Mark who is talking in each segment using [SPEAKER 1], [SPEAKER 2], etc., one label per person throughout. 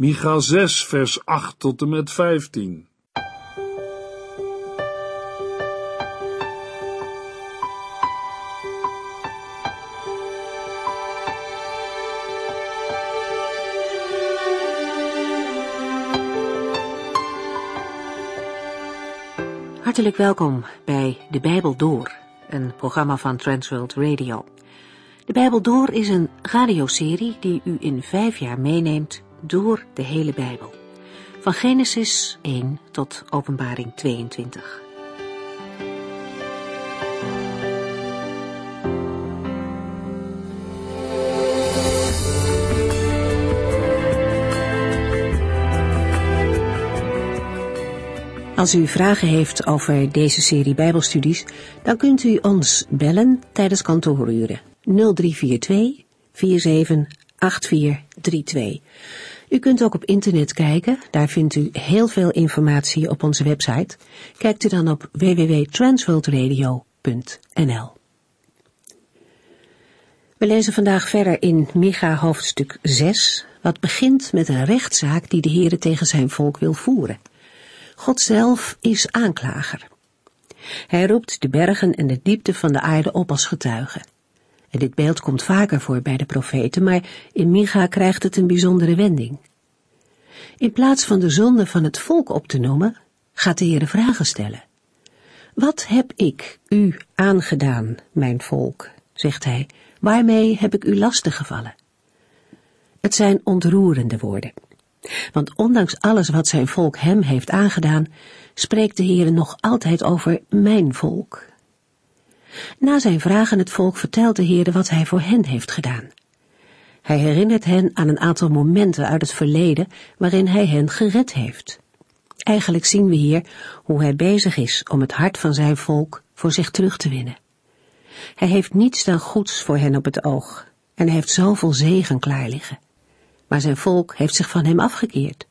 [SPEAKER 1] Micha 6, vers 8 tot en met 15.
[SPEAKER 2] Hartelijk welkom bij De Bijbel Door, een programma van Transworld Radio. De Bijbel Door is een radioserie die u in vijf jaar meeneemt door de hele Bijbel. Van Genesis 1 tot Openbaring 22. Als u vragen heeft over deze serie Bijbelstudies, dan kunt u ons bellen tijdens kantooruren 0342 478432. U kunt ook op internet kijken, daar vindt u heel veel informatie op onze website. Kijkt u dan op www.transworldradio.nl. We lezen vandaag verder in Micha hoofdstuk 6, wat begint met een rechtszaak die de Heere tegen zijn volk wil voeren. God zelf is aanklager. Hij roept de bergen en de diepte van de aarde op als getuigen. En dit beeld komt vaker voor bij de profeten, maar in Micha krijgt het een bijzondere wending. In plaats van de zonde van het volk op te noemen, gaat de Heer vragen stellen. Wat heb ik u aangedaan, mijn volk, zegt hij, waarmee heb ik u lastig gevallen? Het zijn ontroerende woorden. Want ondanks alles wat zijn volk hem heeft aangedaan, spreekt de Heer nog altijd over mijn volk. Na zijn vragen het volk vertelt de Heer wat hij voor hen heeft gedaan. Hij herinnert hen aan een aantal momenten uit het verleden waarin hij hen gered heeft. Eigenlijk zien we hier hoe hij bezig is om het hart van zijn volk voor zich terug te winnen. Hij heeft niets dan goeds voor hen op het oog en hij heeft zoveel zegen klaar liggen maar zijn volk heeft zich van hem afgekeerd.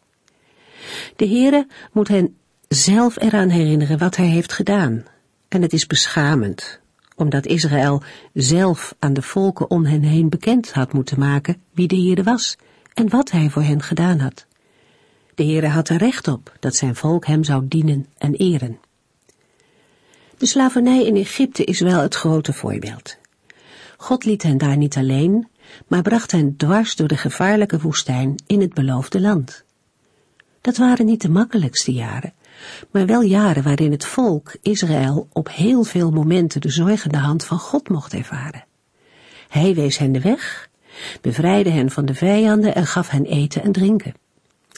[SPEAKER 2] De Heere moet hen zelf eraan herinneren wat hij heeft gedaan. En het is beschamend, omdat Israël zelf aan de volken om hen heen bekend had moeten maken wie de Heere was en wat hij voor hen gedaan had. De Heere had er recht op dat zijn volk hem zou dienen en eren. De slavernij in Egypte is wel het grote voorbeeld. God liet hen daar niet alleen, maar bracht hen dwars door de gevaarlijke woestijn in het beloofde land. Dat waren niet de makkelijkste jaren, maar wel jaren waarin het volk Israël op heel veel momenten de zorgende hand van God mocht ervaren. Hij wees hen de weg, bevrijdde hen van de vijanden en gaf hen eten en drinken.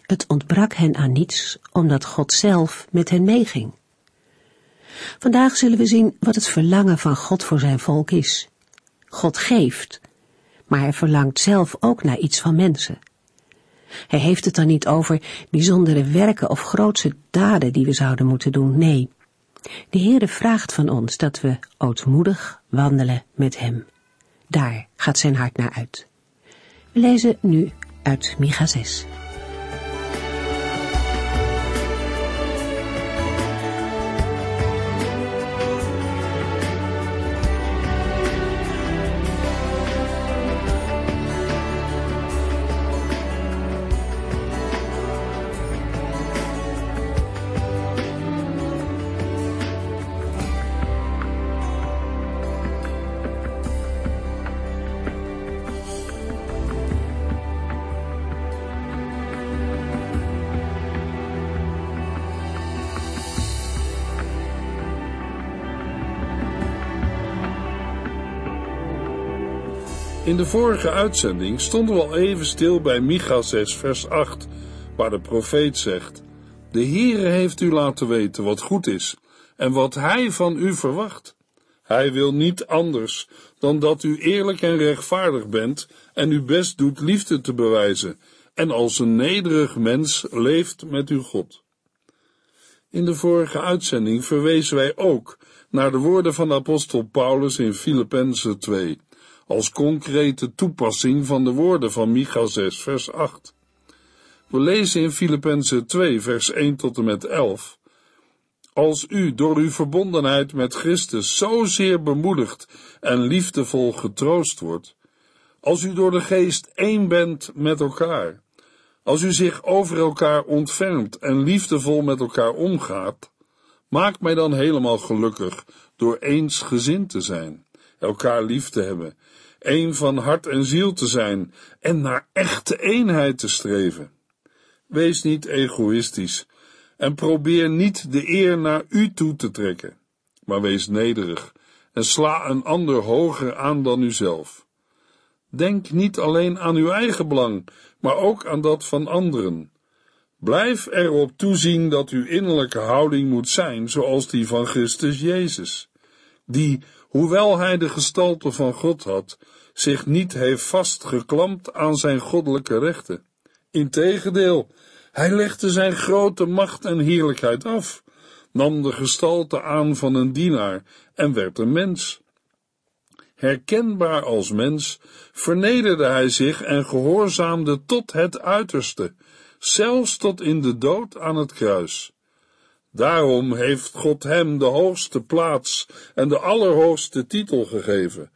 [SPEAKER 2] Het ontbrak hen aan niets, omdat God zelf met hen meeging. Vandaag zullen we zien wat het verlangen van God voor zijn volk is. God geeft, maar hij verlangt zelf ook naar iets van mensen. Hij heeft het dan niet over bijzondere werken of grootse daden die we zouden moeten doen, nee. De Heere vraagt van ons dat we ootmoedig wandelen met Hem. Daar gaat zijn hart naar uit. We lezen nu uit Micha 6.
[SPEAKER 1] In de vorige uitzending stonden we al even stil bij Micha 6 vers 8, waar de profeet zegt, De Heere heeft u laten weten wat goed is en wat Hij van u verwacht. Hij wil niet anders dan dat u eerlijk en rechtvaardig bent en uw best doet liefde te bewijzen en als een nederig mens leeft met uw God. In de vorige uitzending verwezen wij ook naar de woorden van apostel Paulus in Filippenzen 2 als concrete toepassing van de woorden van Micha 6, vers 8. We lezen in Filippenzen 2, vers 1 tot en met 11. Als u door uw verbondenheid met Christus zozeer bemoedigd en liefdevol getroost wordt, als u door de geest één bent met elkaar, Als u zich over elkaar ontfermt en liefdevol met elkaar omgaat, maak mij dan helemaal gelukkig door eensgezind te zijn, elkaar lief te hebben, één van hart en ziel te zijn en naar echte eenheid te streven. Wees niet egoïstisch en probeer niet de eer naar u toe te trekken, maar wees nederig en sla een ander hoger aan dan uzelf. Denk niet alleen aan uw eigen belang, maar ook aan dat van anderen. Blijf erop toezien dat uw innerlijke houding moet zijn zoals die van Christus Jezus, die, hoewel hij de gestalte van God had, zich niet heeft vastgeklampt aan zijn goddelijke rechten. Integendeel, hij legde zijn grote macht en heerlijkheid af, nam de gestalte aan van een dienaar en werd een mens. Herkenbaar als mens, vernederde hij zich en gehoorzaamde tot het uiterste, zelfs tot in de dood aan het kruis. Daarom heeft God hem de hoogste plaats en de allerhoogste titel gegeven,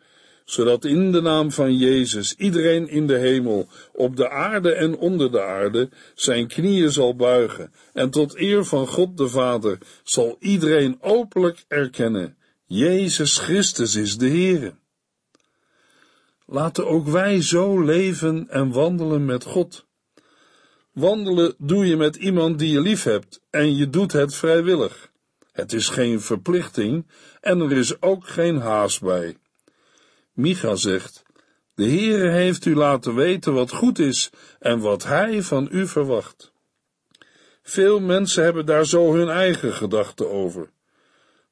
[SPEAKER 1] zodat in de naam van Jezus iedereen in de hemel, op de aarde en onder de aarde, zijn knieën zal buigen, en tot eer van God de Vader zal iedereen openlijk erkennen, Jezus Christus is de Heere. Laten ook wij zo leven en wandelen met God. Wandelen doe je met iemand die je lief hebt en je doet het vrijwillig. Het is geen verplichting en er is ook geen haast bij. Micha zegt, de Heere heeft u laten weten wat goed is en wat Hij van u verwacht. Veel mensen hebben daar zo hun eigen gedachten over.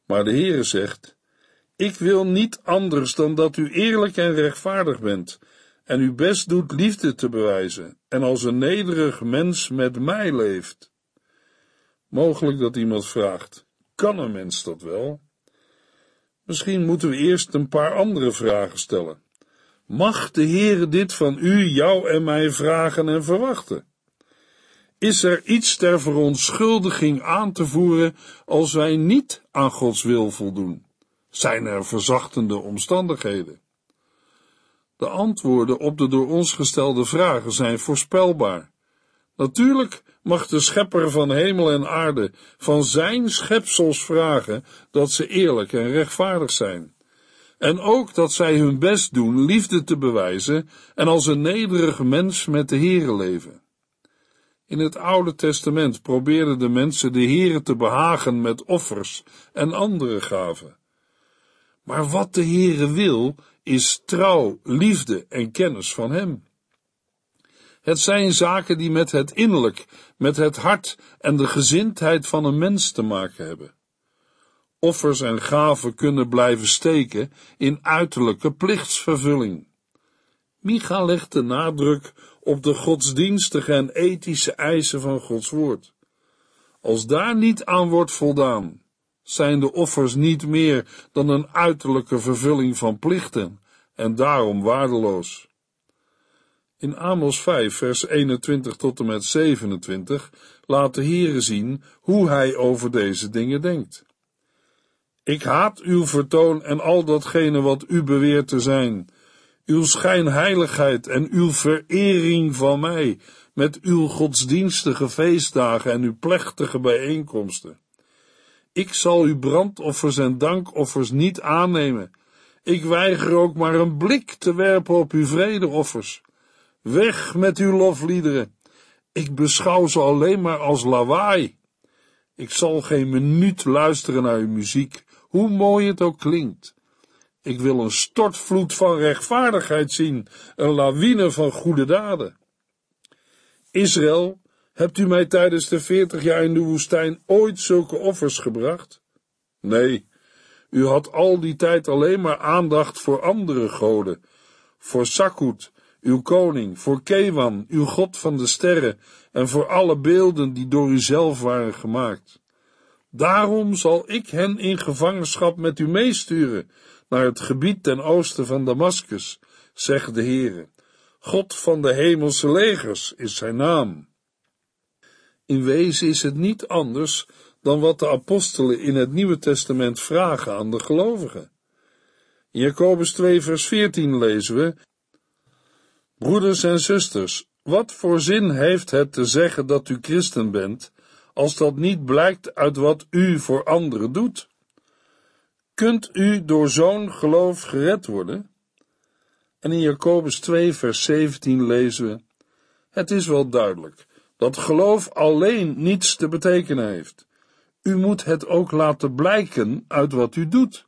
[SPEAKER 1] Maar de Heere zegt, ik wil niet anders dan dat u eerlijk en rechtvaardig bent en uw best doet liefde te bewijzen en als een nederig mens met mij leeft. Mogelijk dat iemand vraagt, kan een mens dat wel? Misschien moeten we eerst een paar andere vragen stellen. Mag de Heere dit van u, jou en mij vragen en verwachten? Is er iets ter verontschuldiging aan te voeren als wij niet aan Gods wil voldoen? Zijn er verzachtende omstandigheden? De antwoorden op de door ons gestelde vragen zijn voorspelbaar. Natuurlijk mag de schepper van hemel en aarde van zijn schepsels vragen dat ze eerlijk en rechtvaardig zijn. En ook dat zij hun best doen liefde te bewijzen en als een nederig mens met de Here leven. In het Oude Testament probeerden de mensen de Here te behagen met offers en andere gaven. Maar wat de Heere wil, is trouw, liefde en kennis van Hem. Het zijn zaken die met het innerlijk, met het hart en de gezindheid van een mens te maken hebben. Offers en gaven kunnen blijven steken in uiterlijke plichtsvervulling. Micha legt de nadruk op de godsdienstige en ethische eisen van Gods woord. Als daar niet aan wordt voldaan, zijn de offers niet meer dan een uiterlijke vervulling van plichten en daarom waardeloos. In Amos 5, vers 21 tot en met 27 laat de Heere zien hoe hij over deze dingen denkt. Ik haat uw vertoon en al datgene wat u beweert te zijn, uw schijnheiligheid en uw verering van mij, met uw godsdienstige feestdagen en uw plechtige bijeenkomsten. Ik zal uw brandoffers en dankoffers niet aannemen. Ik weiger ook maar een blik te werpen op uw vredeoffers. Weg met uw lofliederen. Ik beschouw ze alleen maar als lawaai. Ik zal geen minuut luisteren naar uw muziek, hoe mooi het ook klinkt. Ik wil een stortvloed van rechtvaardigheid zien, een lawine van goede daden. Israël, Hebt u mij tijdens de veertig jaar in de woestijn ooit zulke offers gebracht? Nee, u had al die tijd alleen maar aandacht voor andere goden, voor Sakut, uw koning, voor Kewan, uw god van de sterren, en voor alle beelden die door u zelf waren gemaakt. Daarom zal ik hen in gevangenschap met u meesturen naar het gebied ten oosten van Damaskus, zegt de Heere. God van de hemelse legers is zijn naam. In wezen is het niet anders dan wat de apostelen in het Nieuwe Testament vragen aan de gelovigen. In Jacobus 2 vers 14 lezen we, Broeders en zusters, Wat voor zin heeft het te zeggen dat u christen bent, als dat niet blijkt uit wat u voor anderen doet? Kunt u door zo'n geloof gered worden? En in Jacobus 2, vers 17 lezen we: Het is wel duidelijk dat geloof alleen niets te betekenen heeft. U moet het ook laten blijken uit wat u doet.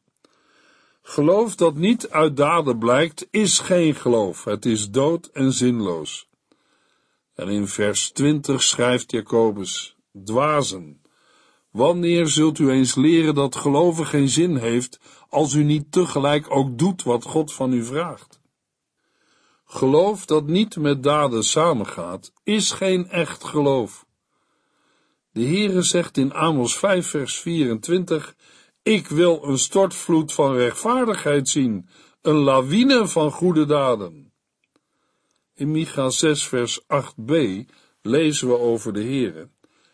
[SPEAKER 1] Geloof dat niet uit daden blijkt, is geen geloof. Het is dood en zinloos. En in vers 20 schrijft Jacobus: Dwazen. Wanneer zult u eens leren dat geloven geen zin heeft, als u niet tegelijk ook doet wat God van u vraagt? Geloof dat niet met daden samengaat, is geen echt geloof. De Heere zegt in Amos 5 vers 24, ik wil een stortvloed van rechtvaardigheid zien, een lawine van goede daden. In Micha 6 vers 8b lezen we over de Heere.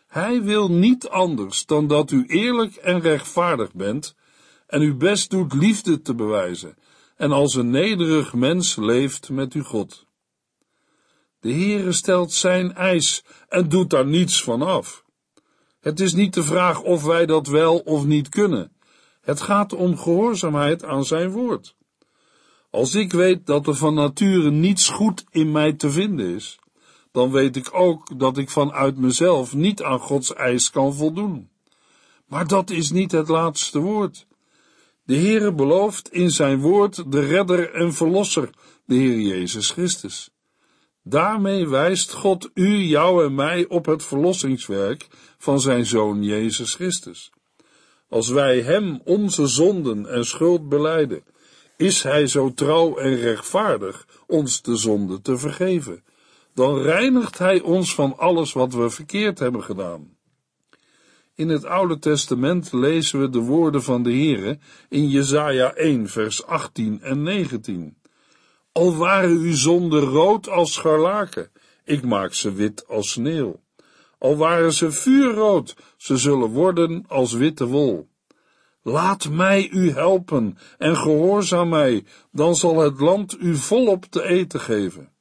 [SPEAKER 1] Hij wil niet anders dan dat u eerlijk en rechtvaardig bent en uw best doet liefde te bewijzen en als een nederig mens leeft met uw God. De Heere stelt zijn eis en doet daar niets van af. Het is niet de vraag of wij dat wel of niet kunnen. Het gaat om gehoorzaamheid aan zijn woord. Als ik weet dat er van nature niets goed in mij te vinden is, dan weet ik ook dat ik vanuit mezelf niet aan Gods eis kan voldoen. Maar dat is niet het laatste woord. De Heere belooft in zijn woord de redder en verlosser, de Heer Jezus Christus. Daarmee wijst God u, jou en mij op het verlossingswerk van zijn Zoon Jezus Christus. Als wij Hem onze zonden en schuld beleiden, is Hij zo trouw en rechtvaardig ons de zonde te vergeven. Dan reinigt Hij ons van alles wat we verkeerd hebben gedaan. In het Oude Testament lezen we de woorden van de Heere in Jesaja 1 vers 18 en 19. Al waren uw zonden rood als scharlaken, ik maak ze wit als sneeuw. Al waren ze vuurrood, ze zullen worden als witte wol. Laat mij u helpen en gehoorzaam mij, dan zal het land u volop te eten geven.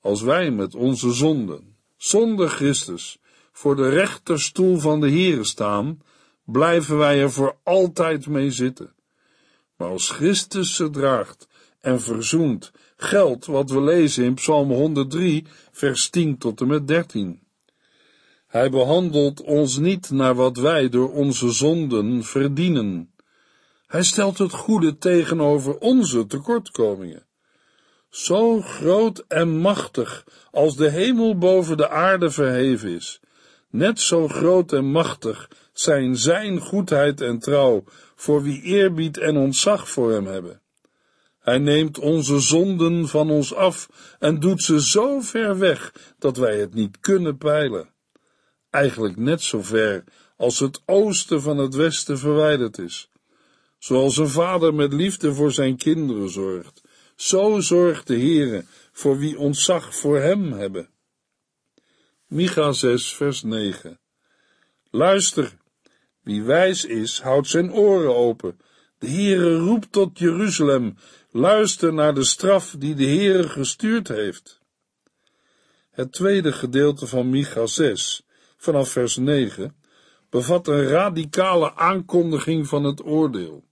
[SPEAKER 1] Als wij met onze zonden, zonder Christus, voor de rechterstoel van de Heere staan, blijven wij er voor altijd mee zitten. Maar als Christus ze draagt en verzoent, geldt wat we lezen in Psalm 103, vers 10 tot en met 13. Hij behandelt ons niet naar wat wij door onze zonden verdienen. Hij stelt het goede tegenover onze tekortkomingen. Zo groot en machtig als de hemel boven de aarde verheven is, net zo groot en machtig zijn zijn goedheid en trouw voor wie eerbied en ontzag voor hem hebben. Hij neemt onze zonden van ons af en doet ze zo ver weg dat wij het niet kunnen peilen. Eigenlijk net zo ver als het oosten van het westen verwijderd is. Zoals een vader met liefde voor zijn kinderen zorgt, zo zorgt de Heere voor wie ontzag voor hem hebben. Micha 6, vers 9. Luister, wie wijs is, houdt zijn oren open. De Heere roept tot Jeruzalem, luister naar de straf die de Heere gestuurd heeft. Het tweede gedeelte van Micha 6, vanaf vers 9, bevat een radicale aankondiging van het oordeel.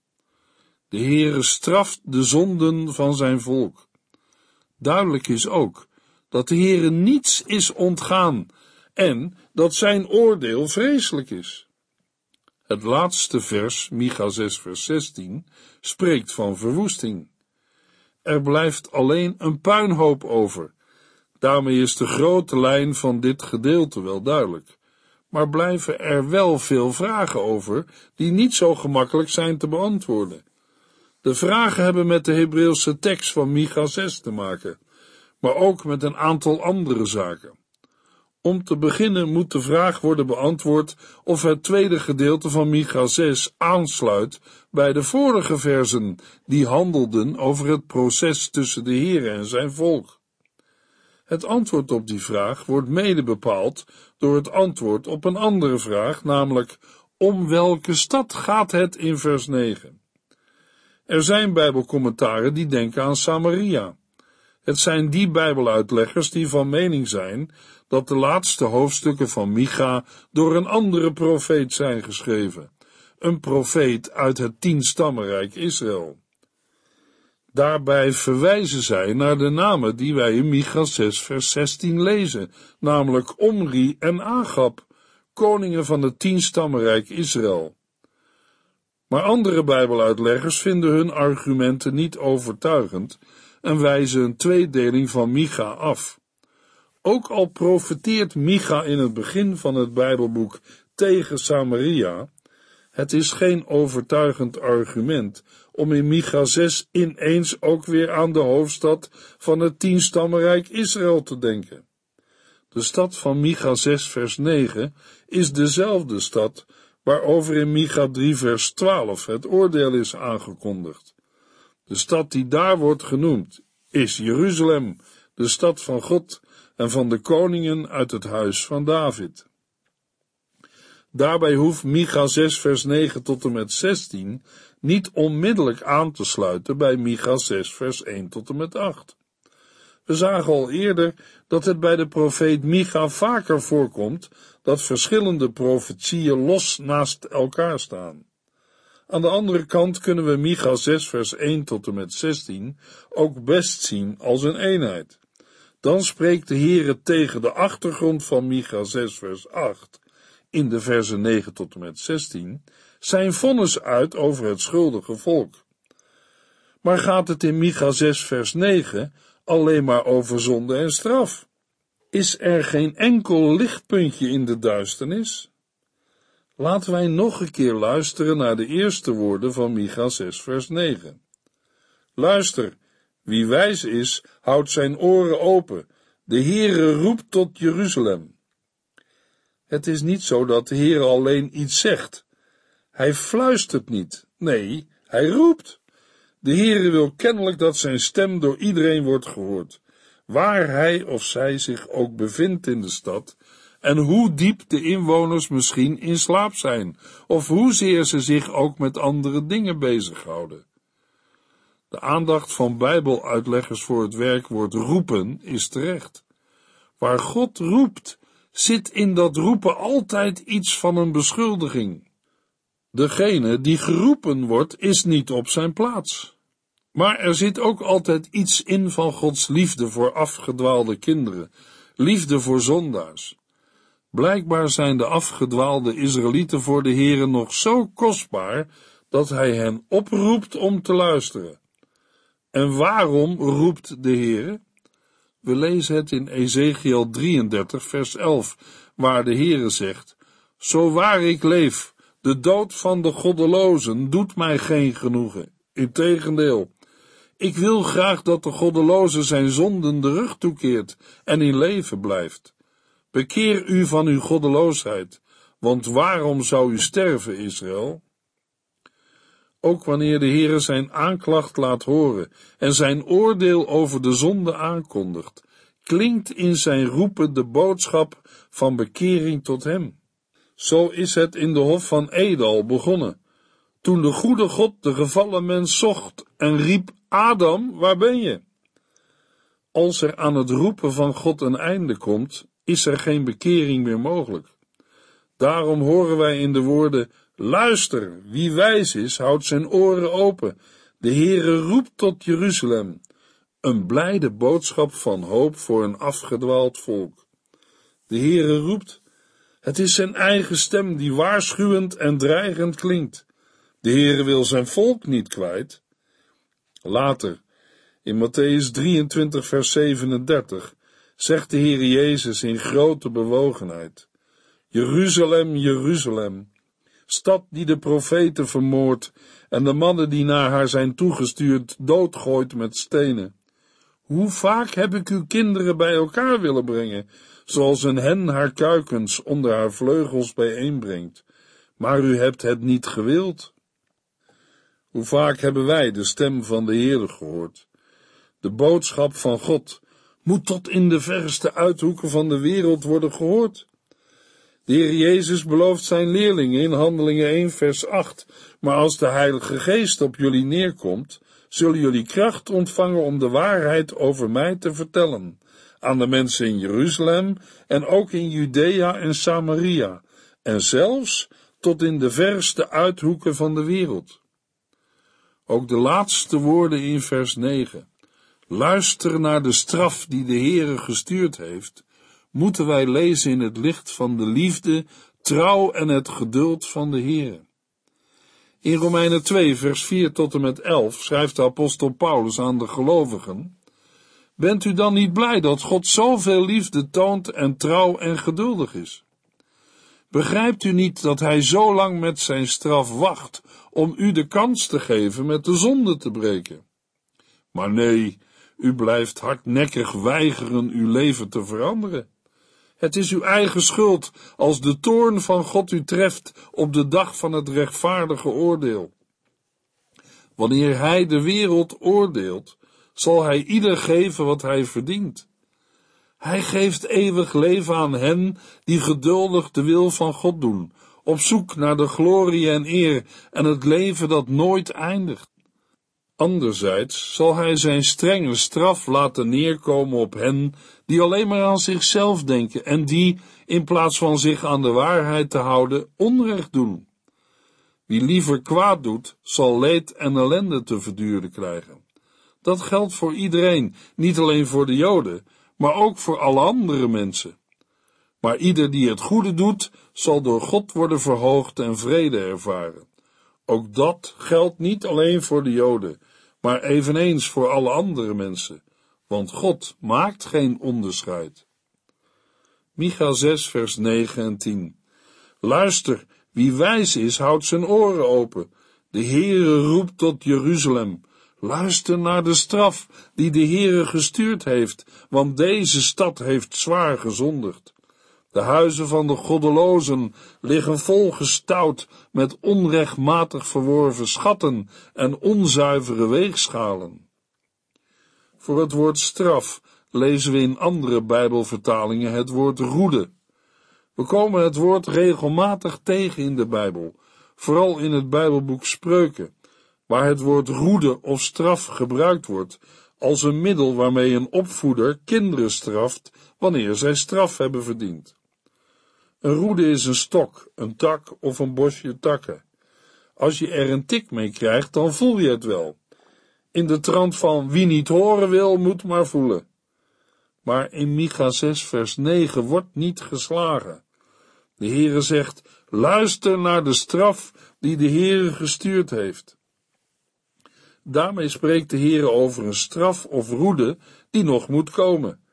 [SPEAKER 1] De Heere straft de zonden van zijn volk. Duidelijk is ook dat de Heere niets is ontgaan en dat zijn oordeel vreselijk is. Het laatste vers, Micha 6 vers 16, spreekt van verwoesting. Er blijft alleen een puinhoop over. Daarmee is de grote lijn van dit gedeelte wel duidelijk. Maar blijven er wel veel vragen over, die niet zo gemakkelijk zijn te beantwoorden. De vragen hebben met de Hebreeuwse tekst van Micha 6 te maken maar ook met een aantal andere zaken. Om te beginnen moet de vraag worden beantwoord of het tweede gedeelte van Micha 6 aansluit bij de vorige versen die handelden over het proces tussen de Heer en zijn volk. Het antwoord op die vraag wordt mede bepaald door het antwoord op een andere vraag, namelijk om welke stad gaat het in vers 9? Er zijn bijbelcommentaren die denken aan Samaria. Het zijn die Bijbeluitleggers die van mening zijn dat de laatste hoofdstukken van Micha door een andere profeet zijn geschreven, een profeet uit het tienstammenrijk Israël. Daarbij verwijzen zij naar de namen die wij in Micha 6 vers 16 lezen, namelijk Omri en Agab, koningen van het tienstammenrijk Israël. Maar andere Bijbeluitleggers vinden hun argumenten niet overtuigend en wijzen een tweedeling van Micha af. Ook al profeteert Micha in het begin van het Bijbelboek tegen Samaria, het is geen overtuigend argument om in Micha 6 ineens ook weer aan de hoofdstad van het tienstammenrijk Israël te denken. De stad van Micha 6 vers 9 is dezelfde stad waarover in Micha 3 vers 12 het oordeel is aangekondigd. De stad die daar wordt genoemd is Jeruzalem, de stad van God en van de koningen uit het huis van David. Daarbij hoeft Micha 6 vers 9 tot en met 16 niet onmiddellijk aan te sluiten bij Micha 6 vers 1 tot en met 8. We zagen al eerder dat het bij de profeet Micha vaker voorkomt dat verschillende profetieën los naast elkaar staan. Aan de andere kant kunnen we Micha 6 vers 1 tot en met 16 ook best zien als een eenheid. Dan spreekt de Heere tegen de achtergrond van Micha 6 vers 8 in de versen 9 tot en met 16 zijn vonnis uit over het schuldige volk. Maar gaat het in Micha 6 vers 9 alleen maar over zonde en straf? Is er geen enkel lichtpuntje in de duisternis? Laten wij nog een keer luisteren naar de eerste woorden van Micha 6 vers 9. Luister, wie wijs is, houdt zijn oren open. De Heere roept tot Jeruzalem. Het is niet zo dat de Heer alleen iets zegt. Hij fluistert niet. Nee, hij roept. De Heere wil kennelijk dat zijn stem door iedereen wordt gehoord, waar hij of zij zich ook bevindt in de stad, en hoe diep de inwoners misschien in slaap zijn, of hoezeer ze zich ook met andere dingen bezighouden. De aandacht van Bijbeluitleggers voor het werkwoord roepen is terecht. Waar God roept, zit in dat roepen altijd iets van een beschuldiging. Degene die geroepen wordt, is niet op zijn plaats. Maar er zit ook altijd iets in van Gods liefde voor afgedwaalde kinderen, liefde voor zondaars. Blijkbaar zijn de afgedwaalde Israëlieten voor de Heere nog zo kostbaar dat hij hen oproept om te luisteren. En waarom roept de Heere? We lezen het in Ezekiel 33, vers 11, waar de Heere zegt: Zo waar ik leef, de dood van de goddelozen doet mij geen genoegen. Integendeel, ik wil graag dat de goddeloze zijn zonden de rug toekeert en in leven blijft. Bekeer u van uw goddeloosheid, want waarom zou u sterven, Israël? Ook wanneer de Heere zijn aanklacht laat horen en zijn oordeel over de zonde aankondigt, klinkt in zijn roepen de boodschap van bekering tot hem. Zo is het in de hof van Edal begonnen, toen de goede God de gevallen mens zocht en riep, Adam, waar ben je? Als er aan het roepen van God een einde komt, is er geen bekering meer mogelijk. Daarom horen wij in de woorden, luister, wie wijs is, houdt zijn oren open. De Heere roept tot Jeruzalem. Een blijde boodschap van hoop voor een afgedwaald volk. De Heere roept, het is zijn eigen stem die waarschuwend en dreigend klinkt. De Heere wil zijn volk niet kwijt. Later, in Matthäus 23 vers 37, zegt de Heer Jezus in grote bewogenheid. Jeruzalem, Jeruzalem, stad die de profeten vermoordt en de mannen die naar haar zijn toegestuurd doodgooit met stenen. Hoe vaak heb ik uw kinderen bij elkaar willen brengen, zoals een hen haar kuikens onder haar vleugels bijeenbrengt, maar u hebt het niet gewild. Hoe vaak hebben wij de stem van de Heer gehoord? De boodschap van God moet tot in de verste uithoeken van de wereld worden gehoord. De Heer Jezus belooft zijn leerlingen in Handelingen 1 vers 8, maar als de Heilige Geest op jullie neerkomt, zullen jullie kracht ontvangen om de waarheid over mij te vertellen aan de mensen in Jeruzalem en ook in Judea en Samaria en zelfs tot in de verste uithoeken van de wereld. Ook de laatste woorden in vers 9. Luister naar de straf die de Heere gestuurd heeft, moeten wij lezen in het licht van de liefde, trouw en het geduld van de Heere. In Romeinen 2, vers 4 tot en met 11 schrijft de apostel Paulus aan de gelovigen: Bent u dan niet blij dat God zoveel liefde toont en trouw en geduldig is? Begrijpt u niet dat hij zo lang met zijn straf wacht om u de kans te geven met de zonde te breken? Maar nee, u blijft hardnekkig weigeren uw leven te veranderen. Het is uw eigen schuld als de toorn van God u treft op de dag van het rechtvaardige oordeel. Wanneer hij de wereld oordeelt, zal hij ieder geven wat hij verdient. Hij geeft eeuwig leven aan hen die geduldig de wil van God doen, op zoek naar de glorie en eer en het leven dat nooit eindigt. Anderzijds zal hij zijn strenge straf laten neerkomen op hen die alleen maar aan zichzelf denken en die, in plaats van zich aan de waarheid te houden, onrecht doen. Wie liever kwaad doet, zal leed en ellende te verduren krijgen. Dat geldt voor iedereen, niet alleen voor de Joden, maar ook voor alle andere mensen. Maar ieder die het goede doet, zal door God worden verhoogd en vrede ervaren. Ook dat geldt niet alleen voor de Joden, maar eveneens voor alle andere mensen, want God maakt geen onderscheid. Micha 6, vers 9 en 10. Luister, wie wijs is, houdt zijn oren open. De Heere roept tot Jeruzalem. Luister naar de straf die de Heere gestuurd heeft, want deze stad heeft zwaar gezondigd. De huizen van de goddelozen liggen volgestouwd met onrechtmatig verworven schatten en onzuivere weegschalen. Voor het woord straf lezen we in andere Bijbelvertalingen het woord roede. We komen het woord regelmatig tegen in de Bijbel, vooral in het Bijbelboek Spreuken, waar het woord roede of straf gebruikt wordt als een middel waarmee een opvoeder kinderen straft wanneer zij straf hebben verdiend. Een roede is een stok, een tak of een bosje takken. Als je er een tik mee krijgt, dan voel je het wel. In de trant van wie niet horen wil, moet maar voelen. Maar in Micha 6 vers 9 wordt niet geslagen. De Heere zegt, luister naar de straf die de Heere gestuurd heeft. Daarmee spreekt de Heere over een straf of roede die nog moet komen.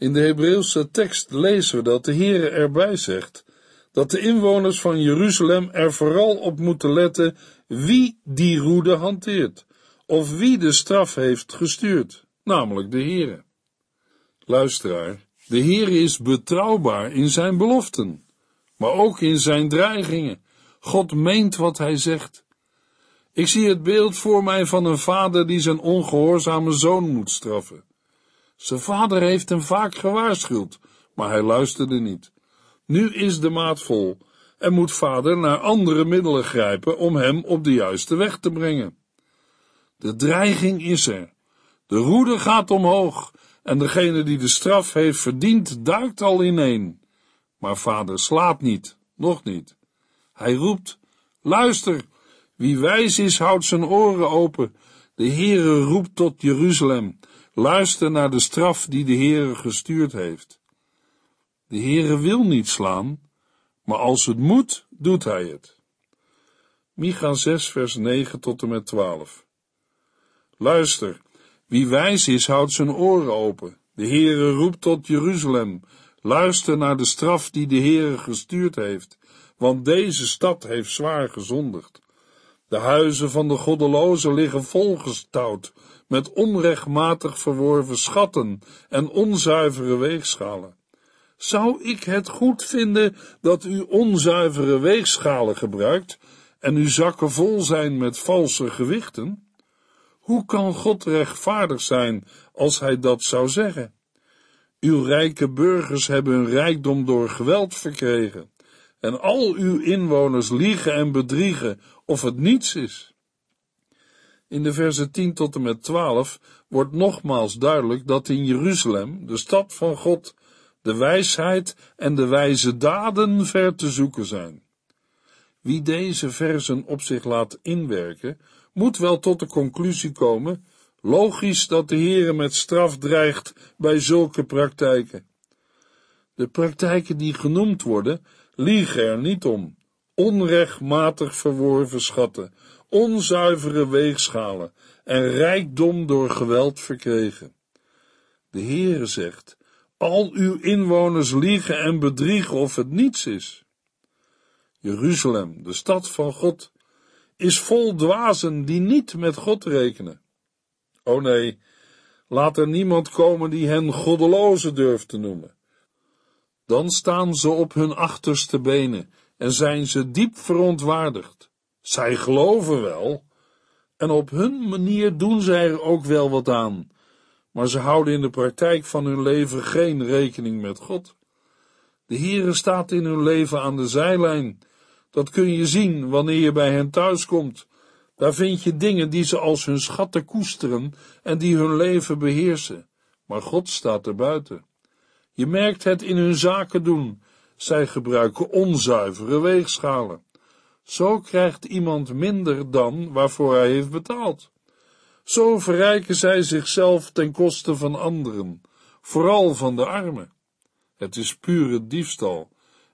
[SPEAKER 1] In de Hebreeuwse tekst lezen we dat de Heere erbij zegt dat de inwoners van Jeruzalem er vooral op moeten letten wie die roede hanteert, of wie de straf heeft gestuurd, namelijk de Heere. Luisteraar, de Heere is betrouwbaar in zijn beloften, maar ook in zijn dreigingen. God meent wat hij zegt. Ik zie het beeld voor mij van een vader die zijn ongehoorzame zoon moet straffen. Zijn vader heeft hem vaak gewaarschuwd, maar hij luisterde niet. Nu is de maat vol en moet vader naar andere middelen grijpen om hem op de juiste weg te brengen. De dreiging is er. De roede gaat omhoog en degene die de straf heeft verdiend duikt al ineen. Maar vader slaapt niet, nog niet. Hij roept, luister, wie wijs is houdt zijn oren open. De Heere roept tot Jeruzalem. Luister naar de straf die de Heere gestuurd heeft. De Heere wil niet slaan, maar als het moet, doet hij het. Micha 6 vers 9 tot en met 12 Luister, wie wijs is, houdt zijn oren open. De Heere roept tot Jeruzalem. Luister naar de straf die de Heere gestuurd heeft, want deze stad heeft zwaar gezondigd. De huizen van de goddelozen liggen volgestouwd met onrechtmatig verworven schatten en onzuivere weegschalen. Zou ik het goed vinden dat u onzuivere weegschalen gebruikt en uw zakken vol zijn met valse gewichten? Hoe kan God rechtvaardig zijn als hij dat zou zeggen? Uw rijke burgers hebben hun rijkdom door geweld verkregen en al uw inwoners liegen en bedriegen of het niets is. In de versen 10 tot en met 12 wordt nogmaals duidelijk dat in Jeruzalem, de stad van God, de wijsheid en de wijze daden ver te zoeken zijn. Wie deze versen op zich laat inwerken, moet wel tot de conclusie komen, logisch dat de Heere met straf dreigt bij zulke praktijken. De praktijken die genoemd worden, liegen er niet om. Onrechtmatig verworven schatten, onzuivere weegschalen en rijkdom door geweld verkregen. De Heere zegt, al uw inwoners liegen en bedriegen of het niets is. Jeruzalem, de stad van God, is vol dwazen die niet met God rekenen. O nee, laat er niemand komen die hen goddelozen durft te noemen. Dan staan ze op hun achterste benen en zijn ze diep verontwaardigd. Zij geloven wel, en op hun manier doen zij er ook wel wat aan, maar ze houden in de praktijk van hun leven geen rekening met God. De Heere staat in hun leven aan de zijlijn. Dat kun je zien wanneer je bij hen thuiskomt. Daar vind je dingen die ze als hun schatten koesteren en die hun leven beheersen. Maar God staat er buiten. Je merkt het in hun zaken doen. Zij gebruiken onzuivere weegschalen. Zo krijgt iemand minder dan waarvoor hij heeft betaald. Zo verrijken zij zichzelf ten koste van anderen, vooral van de armen. Het is pure diefstal,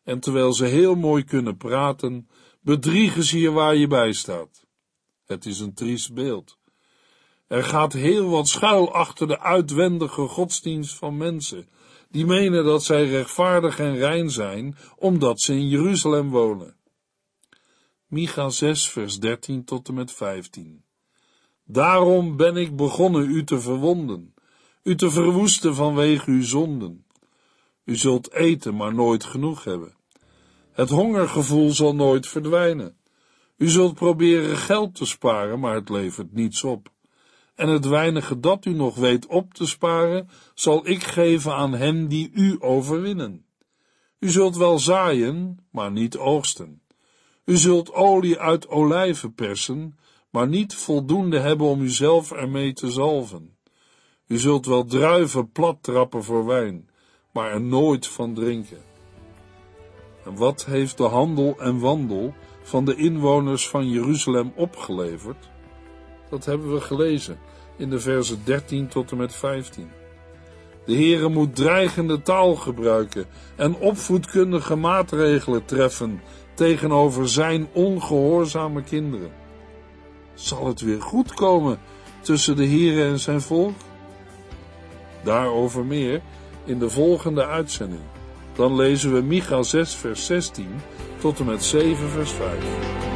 [SPEAKER 1] en terwijl ze heel mooi kunnen praten, bedriegen ze je waar je bij staat. Het is een triest beeld. Er gaat heel wat schuil achter de uitwendige godsdienst van mensen, die menen dat zij rechtvaardig en rein zijn, omdat ze in Jeruzalem wonen. Micha 6, vers 13 tot en met 15. Daarom ben ik begonnen u te verwonden, u te verwoesten vanwege uw zonden. U zult eten, maar nooit genoeg hebben. Het hongergevoel zal nooit verdwijnen. U zult proberen geld te sparen, maar het levert niets op. En het weinige dat u nog weet op te sparen, zal ik geven aan hen die u overwinnen. U zult wel zaaien, maar niet oogsten. U zult olie uit olijven persen, maar niet voldoende hebben om uzelf ermee te zalven. U zult wel druiven plat trappen voor wijn, maar er nooit van drinken. En wat heeft de handel en wandel van de inwoners van Jeruzalem opgeleverd? Dat hebben we gelezen in de versen 13 tot en met 15. De Heere moet dreigende taal gebruiken en opvoedkundige maatregelen treffen tegenover zijn ongehoorzame kinderen. Zal het weer goed komen tussen de Heere en zijn volk? Daarover meer in de volgende uitzending. Dan lezen we Micha 6 vers 16 tot en met 7 vers 5.